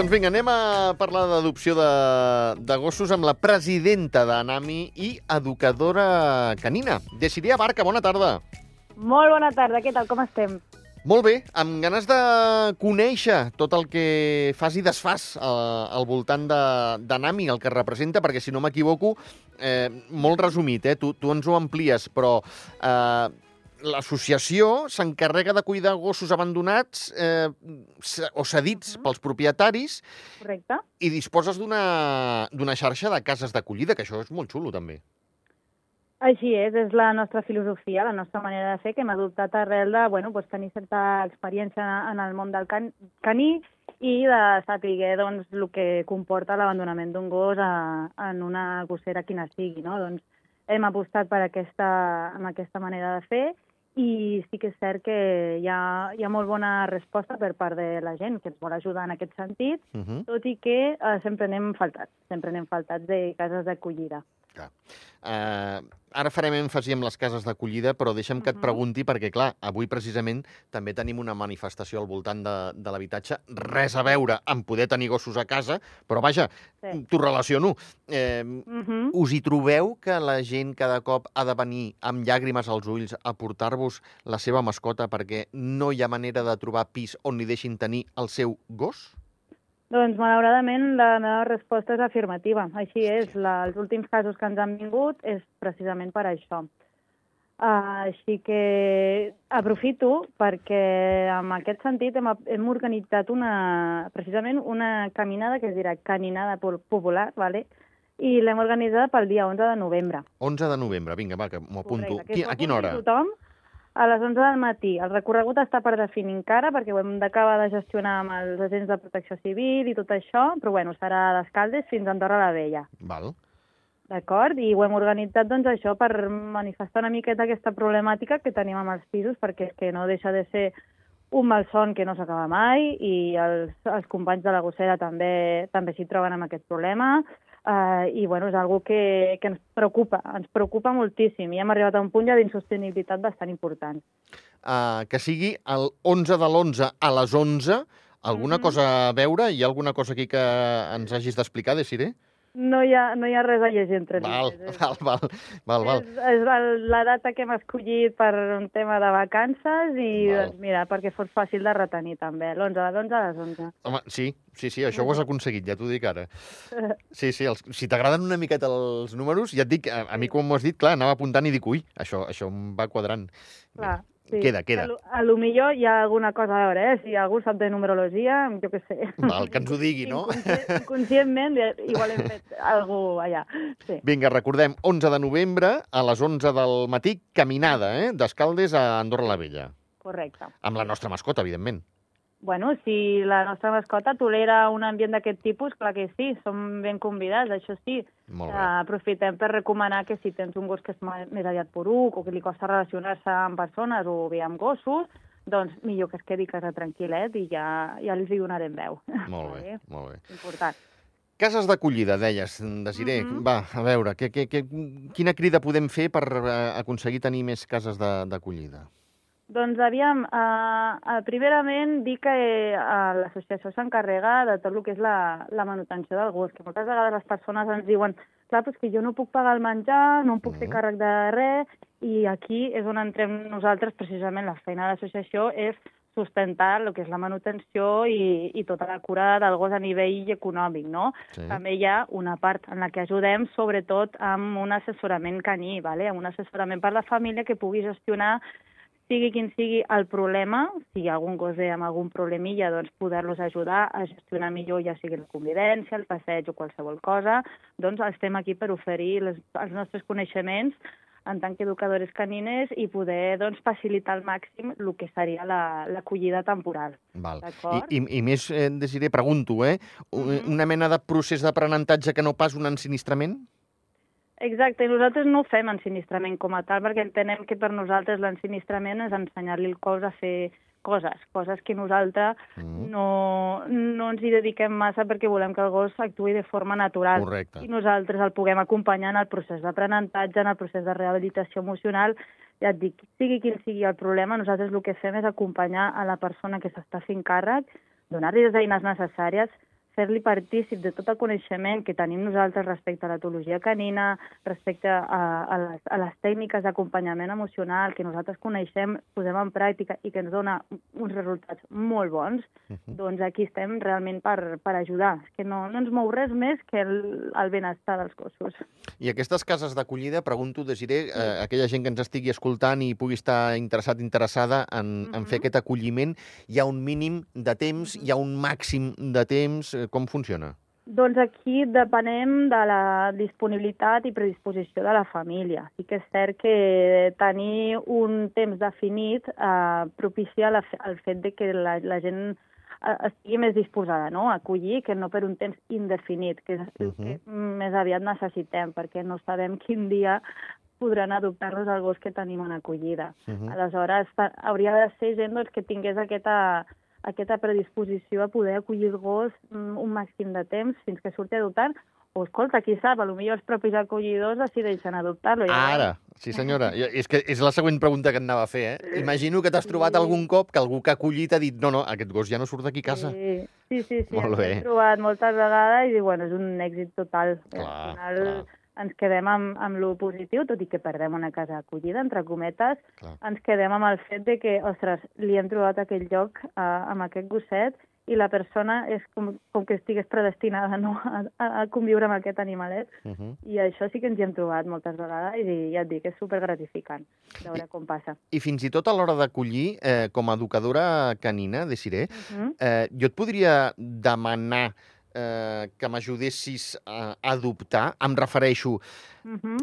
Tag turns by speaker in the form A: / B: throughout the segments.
A: Doncs vinga, anem a parlar d'adopció de, de gossos amb la presidenta d'Anami i educadora canina. Desidia Barca, bona tarda.
B: Molt bona tarda, què tal, com estem?
A: Molt bé, amb ganes de conèixer tot el que fas i desfas eh, al voltant de- d'Anami, el que representa, perquè si no m'equivoco, eh, molt resumit, eh, tu, tu ens ho amplies, però eh, l'associació s'encarrega de cuidar gossos abandonats eh, o cedits
B: Mhm.
A: pels propietaris
B: Correcte.
A: i disposes d'una d'una xarxa de cases d'acollida, que això és molt xulo, també.
B: Així és, és la nostra filosofia, la nostra manera de fer, que hem adoptat arrel de bueno, doncs, tenir certa experiència en el món del can caní i de saber doncs, el que comporta l'abandonament d'un gos a, en una gossera quina sigui. No? Doncs hem apostat per aquesta, amb aquesta manera de fer i sí que és cert que hi ha, hi ha molt bona resposta per part de la gent que ens vol ajudar en aquest sentit,
A: Uh -huh.
B: tot i que eh, sempre n'hem faltat, sempre n'hem faltat de cases d'acollida.
A: Uh, ara farem èmfasi amb les cases d'acollida, però deixa'm que et pregunti, perquè, clar, avui precisament també tenim una manifestació al voltant de, de l'habitatge, res a veure amb poder tenir gossos a casa, però vaja,
B: Sí.
A: t'ho relaciono. Eh,
B: Mm -hmm.
A: us hi trobeu que la gent cada cop ha de venir amb llàgrimes als ulls a portar-vos la seva mascota perquè no hi ha manera de trobar pis on li deixin tenir el seu gos?
B: Doncs, malauradament, la meva resposta és afirmativa. Així és, la, els últims casos que ens han vingut és precisament per això. Uh, així que aprofito perquè en aquest sentit hem, hem organitzat una, precisament una caminada que es dirà Caminada Pol- Popular, vale? i l'hem organitzada pel dia 11 de novembre.
A: 11 de novembre, vinga, va, que m'ho apunto.
B: Correcte,
A: Qui, a quina hora?
B: Tothom a les 11 del matí. El recorregut està per definir encara, perquè ho hem d'acabar de gestionar amb els agents de protecció civil i tot això, però bueno, serà a d'Escaldes fins a Andorra la Vella.
A: Val.
B: D'acord? I ho hem organitzat, doncs, això per manifestar una miqueta aquesta problemàtica que tenim amb els pisos, perquè és que no deixa de ser un malson que no s'acaba mai i els, els companys de la gossera també també s'hi troben amb aquest problema uh, i bueno, és algo que, que ens preocupa, ens preocupa moltíssim i hem arribat a un punt ja d'insostenibilitat bastant important.
A: uh, que sigui el 11 de l'11 a les 11, alguna
B: Mhm.
A: cosa a veure? Hi ha alguna cosa aquí que ens hagis d'explicar, Desiré?
B: No hi ha, no hi ha res a llegir entre
A: Val,
B: línies. És-
A: val, val, val, val.
B: És, és la data que hem escollit per un tema de vacances i,
A: Val.
B: doncs, mira, perquè fos fàcil de retenir també, l'11 de l'11 a les 11.
A: Home, sí, sí, sí, això ho has aconseguit, ja t'ho dic ara. Sí, sí, els, si t'agraden una miqueta els números, ja et dic, a, a mi com m'ho has dit, clar, anava apuntant i dic, ui, això, això em va quadrant.
B: Clar, sí.
A: Queda, queda.
B: A lo, a lo millor hi ha alguna cosa a veure, eh? Si algú sap de numerologia, jo què sé.
A: Val, que ens ho digui, no?
B: Inconscient- Inconscientment, igual hem fet alguna allà. Sí.
A: Vinga, recordem, 11 de novembre, a les 11 del matí, caminada, eh? D'Escaldes a Andorra la Vella.
B: Correcte.
A: Amb la nostra mascota, evidentment.
B: Bueno, si la nostra mascota tolera un ambient d'aquest tipus, clar que sí, som ben convidats, això sí.
A: Molt bé.
B: aprofitem per recomanar que si tens un gos que és més aviat poruc o que li costa relacionar-se amb persones o bé amb gossos, doncs millor que es quedi a casa tranquil·let i ja, ja li donarem veu.
A: Molt bé,
B: Vale?
A: molt bé.
B: Important.
A: Cases d'acollida, deies, Desiré.
B: Mhm.
A: Va, a veure, que, que, que, quina crida podem fer per eh, aconseguir tenir més cases d'acollida?
B: Doncs aviam, uh, uh, primerament dir que uh, l'associació s'encarrega de tot el que és la, la manutenció del gos, que moltes vegades les persones ens diuen clar, però és que jo no puc pagar el menjar, no em puc fer
A: Mhm.
B: càrrec de res, i aquí és on entrem nosaltres, precisament la feina de l'associació és sustentar el que és la manutenció i, i tota la cura del gos a nivell econòmic, no?
A: Sí.
B: També hi ha una part en la que ajudem, sobretot amb un assessorament caní, vale? amb un assessorament per la família que pugui gestionar sigui quin sigui el problema, si hi ha algun gos amb algun problemilla, doncs poder-los ajudar a gestionar millor, ja sigui la convivència, el passeig o qualsevol cosa, doncs estem aquí per oferir les, els nostres coneixements en tant que educadores canines i poder doncs, facilitar al màxim el que seria la- l'acollida temporal.
A: Val. I, i, I més, eh, Desiré, pregunto, eh? U-
B: Mhm.
A: Una mena de procés d'aprenentatge que no pas un ensinistrament?
B: Exacte, i nosaltres no ho fem ensinistrament com a tal, perquè entenem que per nosaltres l'ensinistrament és ensenyar-li el cos a fer coses, coses que nosaltres
A: Mm.
B: no, no ens hi dediquem massa perquè volem que el gos actuï de forma natural.
A: Correcte.
B: I nosaltres el puguem acompanyar en el procés d'aprenentatge, en el procés de rehabilitació emocional. Ja et dic, sigui quin sigui el problema, nosaltres el que fem és acompanyar a la persona que s'està fent càrrec, donar-li les eines necessàries, fer-li partícip de tot el coneixement que tenim nosaltres respecte a l'etologia canina, respecte a, a, les, a les tècniques d'acompanyament emocional que nosaltres coneixem, posem en pràctica i que ens dona uns resultats molt bons, uh -huh. doncs aquí estem realment per, per ajudar. És que no, no ens mou res més que el, el benestar dels gossos.
A: I aquestes cases d'acollida, pregunto, Desiré, eh, aquella gent que ens estigui escoltant i pugui estar interessat, interessada en, uh -huh. en fer aquest acolliment, hi ha un mínim de temps, uh -huh. hi ha un màxim de temps, com funciona?
B: Doncs aquí depenem de la disponibilitat i predisposició de la família. Sí que és cert que tenir un temps definit eh, propicia la, el fet de que la, la gent eh, estigui més disposada no? a acollir que no per un temps indefinit, que és uh -huh. que més aviat necessitem, perquè no sabem quin dia podran adoptar-nos el gos que tenim en acollida. Uh -huh. Aleshores, hauria de ser gent doncs, que tingués aquesta aquesta predisposició a poder acollir el gos mm, un màxim de temps fins que surti adoptant, o escolta, qui sap, potser els propis acollidors decideixen adoptar-lo.
A: Ja Ara, sí senyora. és que és la següent pregunta que et anava a fer, eh? Imagino que t'has trobat sí. algun cop que algú que ha acollit ha dit no, no, aquest gos ja no surt d'aquí a casa.
B: Sí, sí, sí, sí Molt bé. trobat moltes vegades i, bueno, és un èxit total.
A: Clar, Al final, clar
B: ens quedem amb, amb lo positiu, tot i que perdem una casa acollida, entre cometes, Clar. ens quedem amb el fet de que, ostres, li hem trobat aquell lloc uh, amb aquest gosset i la persona és com, com que estigués predestinada no? a, a conviure amb aquest animalet. Uh -huh. I això sí que ens hi hem trobat moltes vegades i ja et dic, és supergratificant veure I, com passa.
A: I fins i tot a l'hora d'acollir, eh, com a educadora canina, de Siré, uh -huh. eh, jo et podria demanar eh, que m'ajudessis a adoptar, em refereixo uh -huh.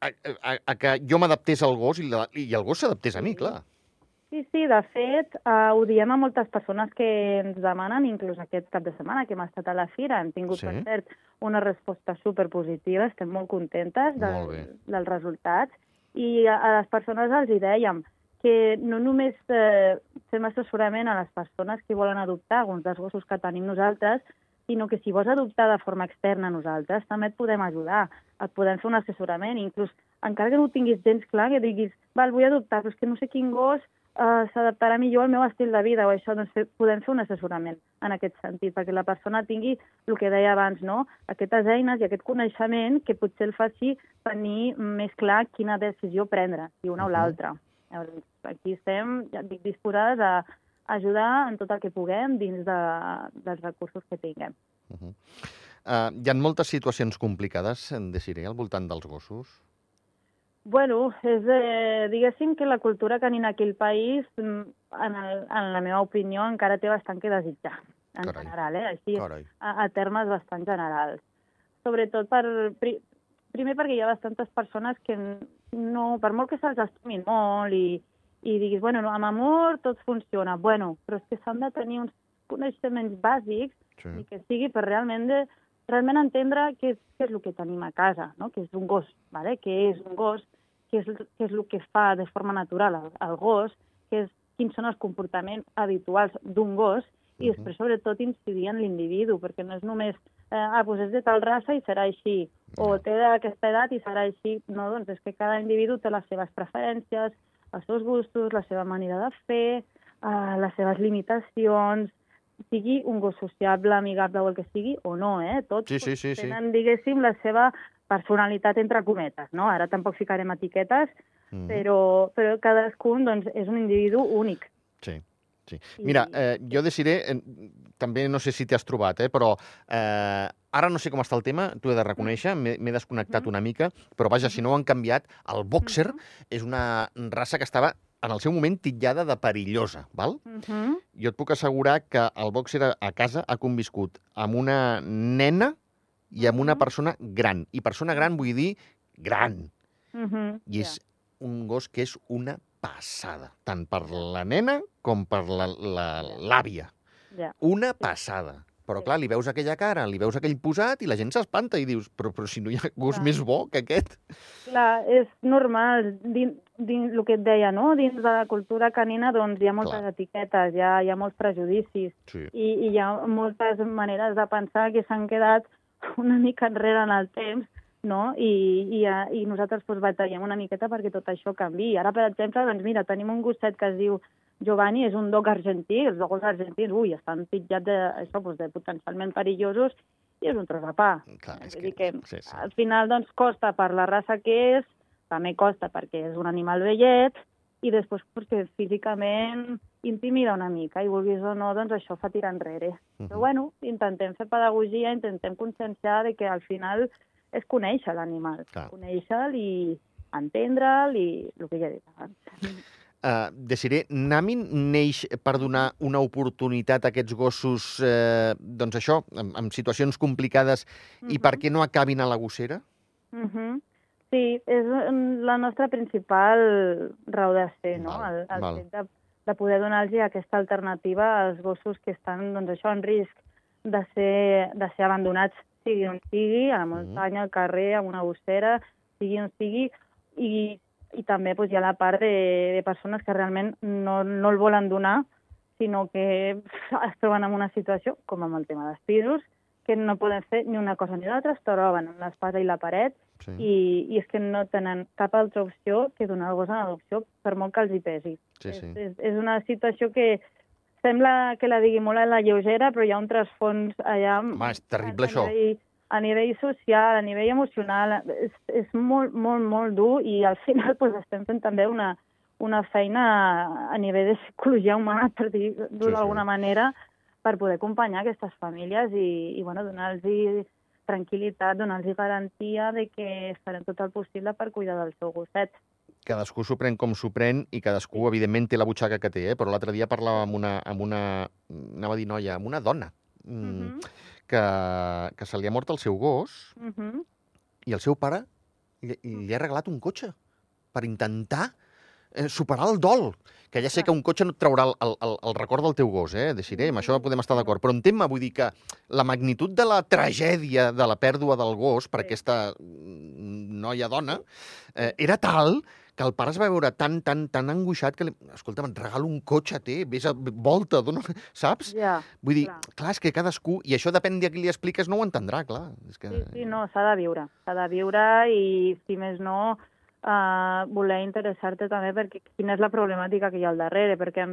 A: a, a, a que jo m'adaptés al gos i, la, i el gos s'adaptés a mi, clar.
B: Sí, sí, de fet, eh, ho diem a moltes persones que ens demanen, inclús aquest cap de setmana que hem estat a la fira, hem tingut, sí. per cert, una resposta superpositiva, estem molt contentes de, molt dels resultats, i a, a les persones els hi dèiem que no només eh, fem assessorament a les persones que volen adoptar alguns dels gossos que tenim nosaltres, sinó que si vols adoptar de forma externa a nosaltres, també et podem ajudar, et podem fer un assessorament, inclús encara que no ho tinguis gens clar, que diguis, val, vull adoptar, però és que no sé quin gos uh, s'adaptarà millor al meu estil de vida o això, doncs podem fer un assessorament en aquest sentit, perquè la persona tingui el que deia abans, no? aquestes eines i aquest coneixement que potser el faci tenir més clar quina decisió prendre, si una uh -huh. o l'altra. Aquí estem, ja dic, disposades a, ajudar en tot el que puguem dins de, dels recursos que tinguem. Uh -huh.
A: uh, hi ha moltes situacions complicades, en Desiré, al voltant dels gossos?
B: Bueno, és, eh, diguéssim que la cultura canina aquí al país, mm, en, el, en la meva opinió, encara té bastant que desitjar, en Carai. general, eh? així a, a termes bastant generals. Sobretot per, pri, primer perquè hi ha bastantes persones que no, per molt que se'ls estimin molt i, i diguis, bueno, no, amb amor tot funciona. Bueno, però és que s'han de tenir uns coneixements bàsics sí. i que sigui per realment de, realment entendre què és, què és el que tenim a casa, no? que és un gos, vale? què és un gos, què és, què és el que fa de forma natural el, el gos, què és, quins són els comportaments habituals d'un gos, i després, sobretot, incidir en l'individu, perquè no és només, eh, ah, doncs és de tal raça i serà així, o té d'aquesta edat i serà així. No, doncs és que cada individu té les seves preferències, els seus gustos, la seva manera de fer, uh, les seves limitacions, sigui un gos sociable, amigable o el que sigui, o no, eh? Tots
A: sí, sí, sí,
B: tenen, sí. diguéssim, la seva personalitat entre cometes, no? Ara tampoc ficarem etiquetes, mm. però, però cadascun doncs, és un individu únic.
A: Sí. Sí. Mira, eh, jo decidiré, eh, també no sé si t'has trobat, eh, però eh, ara no sé com està el tema, t'ho he de reconèixer, m'he desconnectat mm. una mica, però vaja, si no ho han canviat, el boxer mm-hmm. és una raça que estava en el seu moment titllada de perillosa, val? Uh -huh. Jo et puc assegurar que el boxer a casa ha conviscut amb una nena i amb una mm-hmm. persona gran. I persona gran vull dir gran. Uh -huh. I és yeah. un gos que és una passada, tant per la nena com per l'àvia. Ja. Una passada. Però, clar, li veus aquella cara, li veus aquell posat i la gent s'espanta i dius, però, però si no hi ha gos clar. més bo que aquest.
B: Clar, és normal. Dins, dins el que et deia, no? Dins de la cultura canina, doncs hi ha moltes clar. etiquetes, hi ha, hi ha molts prejudicis sí. i, i hi ha moltes maneres de pensar que s'han quedat una mica enrere en el temps no? I, i, i nosaltres doncs, batallem una miqueta perquè tot això canvi. Ara, per exemple, doncs, mira, tenim un gosset que es diu Giovanni és un dog argentí, els dogs argentins, ui, estan pitjats de, això, doncs, de potencialment perillosos, i és un tros de pa.
A: Clar, és
B: Vull
A: que-
B: dir que
A: sí, sí.
B: al final doncs, costa per la raça que és, també costa perquè és un animal vellet, i després perquè físicament intimida una mica, i vulguis o no, doncs això fa tirar enrere.
A: Mhm.
B: Però bueno, intentem fer pedagogia, intentem conscienciar de que al final és conèixer l'animal, conèixer-lo i entendre'l i el que ja he dit abans.
A: Uh, Desiré, Namin neix per donar una oportunitat a aquests gossos, eh, doncs això, en, en situacions complicades, i
B: Mhm.
A: perquè no acabin a la gossera?
B: Mhm. Sí, és mm, la nostra principal raó de ser, no?
A: Val,
B: el el
A: val.
B: fet de, de poder donar-los aquesta alternativa als gossos que estan, doncs això, en risc de ser, de ser abandonats, sigui on sigui, a la muntanya, al carrer, a una gossera, sigui on sigui, i, i també doncs, hi ha la part de, de persones que realment no, no el volen donar, sinó que es troben en una situació, com amb el tema dels pisos, que no poden fer ni una cosa ni l'altra, es troben amb l'espasa i la paret,
A: Sí.
B: i, i és que no tenen cap altra opció que donar el gos en adopció, per molt que els hi pesi.
A: Sí, sí.
B: És, és, és una situació que sembla que la digui molt a la lleugera, però hi ha un trasfons allà...
A: Home, és terrible,
B: a,
A: això.
B: A nivell, a nivell social, a nivell emocional, és, és molt, molt, molt dur i al final pues, estem fent també una, una feina a nivell de psicologia humana, per dir-ho
A: Sí, sí.
B: d'alguna manera, per poder acompanyar aquestes famílies i, i bueno, donar-los tranquil·litat, donar-los garantia de que farem tot el possible per cuidar del seu gosset.
A: Cadascú s'ho pren com s'ho pren i cadascú, evidentment, té la butxaca que té, eh? però l'altre dia parlava amb una, amb una, anava a dir noia, amb una dona, mm,
B: Mhm.
A: que, que se li ha mort el seu gos
B: Mhm.
A: i el seu pare li, li ha regalat un cotxe per intentar eh, superar el dol. Que ja sé que un cotxe no et traurà el, el, el, el record del teu gos, eh? Deixiré, amb això podem estar d'acord. Però entén-me, vull dir que la magnitud de la tragèdia de la pèrdua del gos per aquesta mm, noia-dona eh, era tal que el pare es va veure tan, tan, tan angoixat que, li... escolta'm, regalo un cotxe, té, vés a volta, dona... saps?
B: Ja,
A: Vull dir,
B: clar.
A: clar, és que cadascú, i això depèn de qui li expliques, no ho entendrà, clar. És que...
B: sí, sí, no, s'ha de viure. S'ha de viure i, si més no, eh, voler interessar-te també perquè quina és la problemàtica que hi ha al darrere, perquè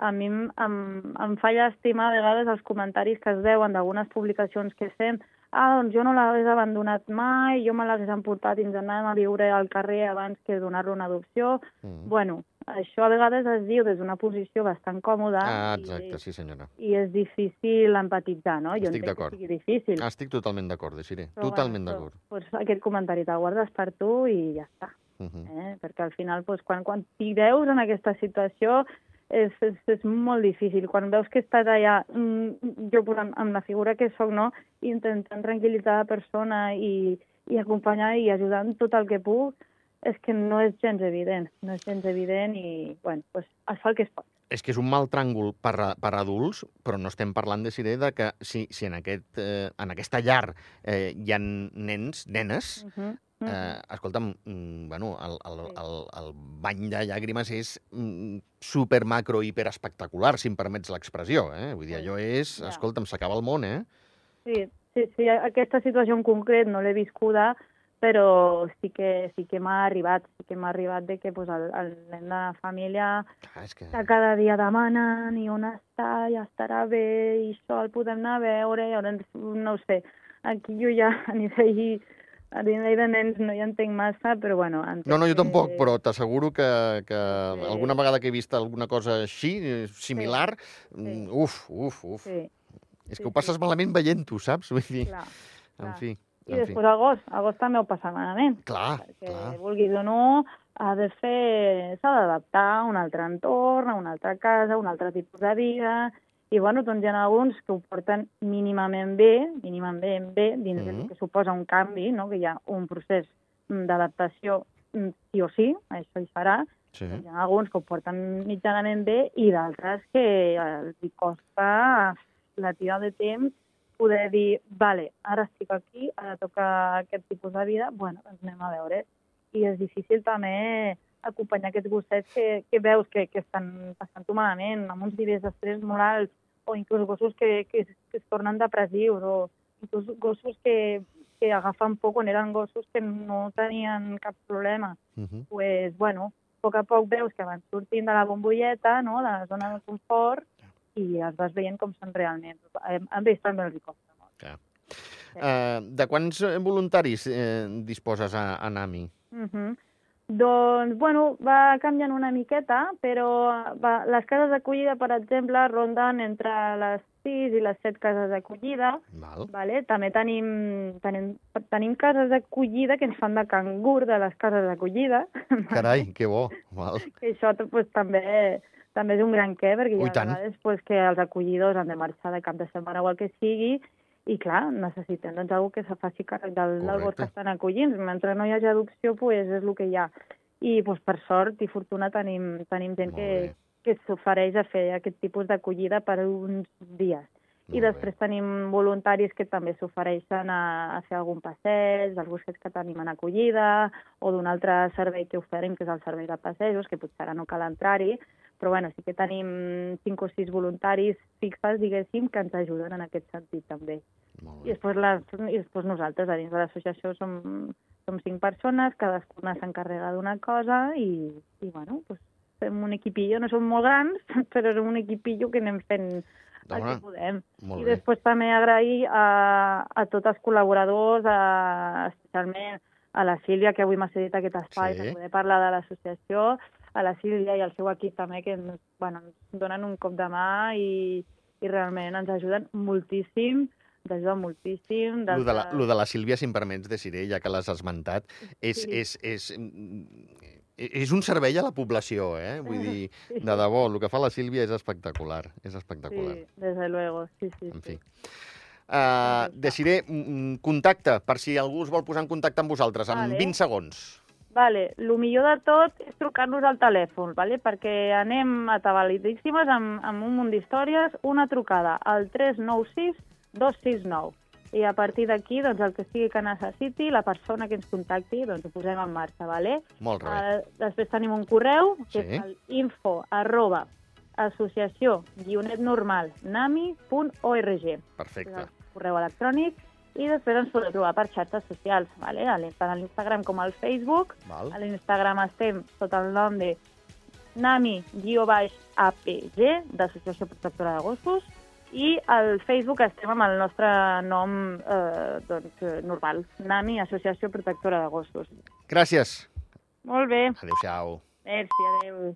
B: a mi em, em, em fa llàstima a vegades els comentaris que es veuen d'algunes publicacions que fem ah, doncs jo no l'hagués abandonat mai, jo me l'hagués emportat i ens anàvem a viure al carrer abans que donar-lo una adopció.
A: Mm.
B: Bueno, això a vegades es diu des d'una posició bastant còmoda
A: Ah,
B: i,
A: exacte, sí senyora.
B: i és difícil empatitzar, no? Jo
A: Estic d'acord.
B: que sigui difícil.
A: Ah, estic totalment d'acord, Desiré.
B: però
A: Totalment
B: bueno,
A: d'acord.
B: Doncs, doncs aquest comentari te'l guardes per tu i ja està.
A: Uh -huh.
B: Eh? Perquè al final, doncs, quan, quan t'hi veus en aquesta situació, és, és, és molt difícil. Quan veus que estàs allà, mm, jo amb, amb la figura que sóc, no? intentant tranquil·litzar la persona i, i acompanyar i ajudar tot el que puc, és que no és gens evident. No és gens evident i, bueno, pues, es fa el que es pot.
A: És que és un mal tràngol per, a- per a adults, però no estem parlant, de Siré, de que si, si en, aquest, eh, en aquesta llar eh, hi ha nens, nenes,
B: Uh -huh.
A: Eh, escolta'm, mm, bueno, el, el, el, el bany de llàgrimes és mm, super, macro, hiper espectacular, si em permets l'expressió. Eh? Vull dir, allò és,
B: Ja.
A: escolta'm, s'acaba el món, eh?
B: Sí, sí, sí, aquesta situació en concret no l'he viscuda, però sí que, sí que m'ha arribat, sí que m'ha arribat de que pues, el, el nen de la família
A: Clar, és que...
B: que cada dia demanen i on està, ja estarà bé, i això el podem anar a veure, i llavors, no ho sé, aquí jo ja a nivell, a nivell de nens no hi entenc massa, però bueno... entenc
A: No, no, jo tampoc, però t'asseguro que, que
B: Sí.
A: alguna vegada que he vist alguna cosa així, eh, similar,
B: Sí.
A: mm, uf, uf, uf.
B: Sí,
A: És
B: sí,
A: que ho passes
B: sí.
A: malament veient-ho, saps? Vull dir,
B: clar.
A: en
B: clar.
A: fi,
B: I
A: en
B: després gos, el gos també ho passa malament.
A: Clar,
B: perquè
A: clar.
B: vulguis o no, ha de fer, s'ha d'adaptar a un altre entorn, a una altra casa, a un altre tipus de vida, i bueno, doncs hi ha alguns que ho porten mínimament bé, mínimament bé, dins del
A: Mhm.
B: que suposa un canvi, no? que hi ha un procés mm, d'adaptació mm, sí o sí, això hi farà,
A: Sí.
B: doncs hi ha alguns que ho porten mitjanament bé i d'altres que els hi costa la tira de temps poder dir, vale, ara estic aquí, ara toca aquest tipus de vida, bueno, doncs anem a veure. I és difícil també acompanyar aquests gossets que, que veus que, que estan passant-ho malament, amb uns nivells d'estrès molt alts, o inclús gossos que, que, es- que es tornen depressius, o inclús gossos que, que agafen por quan eren gossos que no tenien cap problema
A: Uh -huh.
B: pues, bueno, a poc a poc veus que van sortint de la bombolleta, no?, de la zona de confort, i els vas veient com són realment. Hem, hem vist també costa molt.
A: Clar. Uh, de quants voluntaris eh, disposes a, a NAMI?
B: Uh -huh. Doncs, bueno, va canviant una miqueta, però va, les cases d'acollida, per exemple, ronden entre les 6 i les 7 cases d'acollida.
A: Val.
B: Vale? També tenim, tenim, tenim cases d'acollida que ens fan de cangur de les cases d'acollida.
A: Carai, que bo. Val.
B: que això pues, també també és un gran què, perquè hi
A: Ui,
B: ha
A: tant.
B: vegades pues, que els acollidors han de marxar de cap de setmana o el que sigui, i clar, necessitem doncs, algú que se faci càrrec del, del
A: Correcte.
B: que estan acollint. Mentre no hi hagi adopció, pues, és el que hi ha. I pues, per sort i fortuna tenim, tenim gent que, que s'ofereix a fer aquest tipus d'acollida per uns dies. I
A: bé.
B: després tenim voluntaris que també s'ofereixen a, a fer algun passeig, dels gossos que tenim en acollida, o d'un altre servei que oferim, que és el servei de passejos, que potser ara no cal entrar-hi, però bueno, sí que tenim 5 o 6 voluntaris fixes, diguéssim, que ens ajuden en aquest sentit també. I després, les, i després nosaltres, a dins de l'associació, som, som 5 persones, cadascuna s'encarrega d'una cosa i, i bueno, doncs fem un equipillo, no som molt grans, però som un equipillo que anem fent el que podem.
A: Molt
B: I
A: bé.
B: després també agrair a, a tots els col·laboradors, a, especialment a la Sílvia, que avui m'ha cedit aquest espai
A: Sí.
B: per poder parlar de l'associació, a la Sílvia i al seu equip també, que ens, bueno, ens donen un cop de mà i, i realment ens ajuden moltíssim, ens ajuden moltíssim.
A: Lo de, la, lo de la Sílvia, si em permets, de Siré, ja que l'has esmentat, és,
B: Sí.
A: és, és, mm, és un servei a la població, eh? Vull dir,
B: Sí,
A: de debò, el que fa la Sílvia és espectacular, és espectacular.
B: Sí, desde luego, sí, sí.
A: En
B: sí.
A: fi. Uh, Desiré, mm, contacte, per si algú es vol posar en contacte amb vosaltres, en
B: Vale.
A: 20 segons.
B: Vale, el millor de tot és trucar-nos al telèfon, vale? perquè anem atabalidíssimes amb, amb un munt d'històries, una trucada al 396 269. I a partir d'aquí, doncs, el que sigui que necessiti, la persona que ens contacti, doncs ho posem en marxa, vale?
A: Molt bé.
B: Uh, després tenim un correu, que
A: Sí.
B: és el info arroba associació guionet normal nami.org.
A: Perfecte.
B: el correu electrònic, i després ens podeu trobar per xarxes socials, vale? a l'Instagram com al Facebook.
A: Val.
B: A l'Instagram estem sota el nom de Nami-APG, d'Associació Protectora de Gossos, i al Facebook estem amb el nostre nom eh, doncs, eh, normal, Nami, Associació Protectora de Gossos.
A: Gràcies.
B: Molt bé,
A: Adéu-siau.
B: merci, adeu.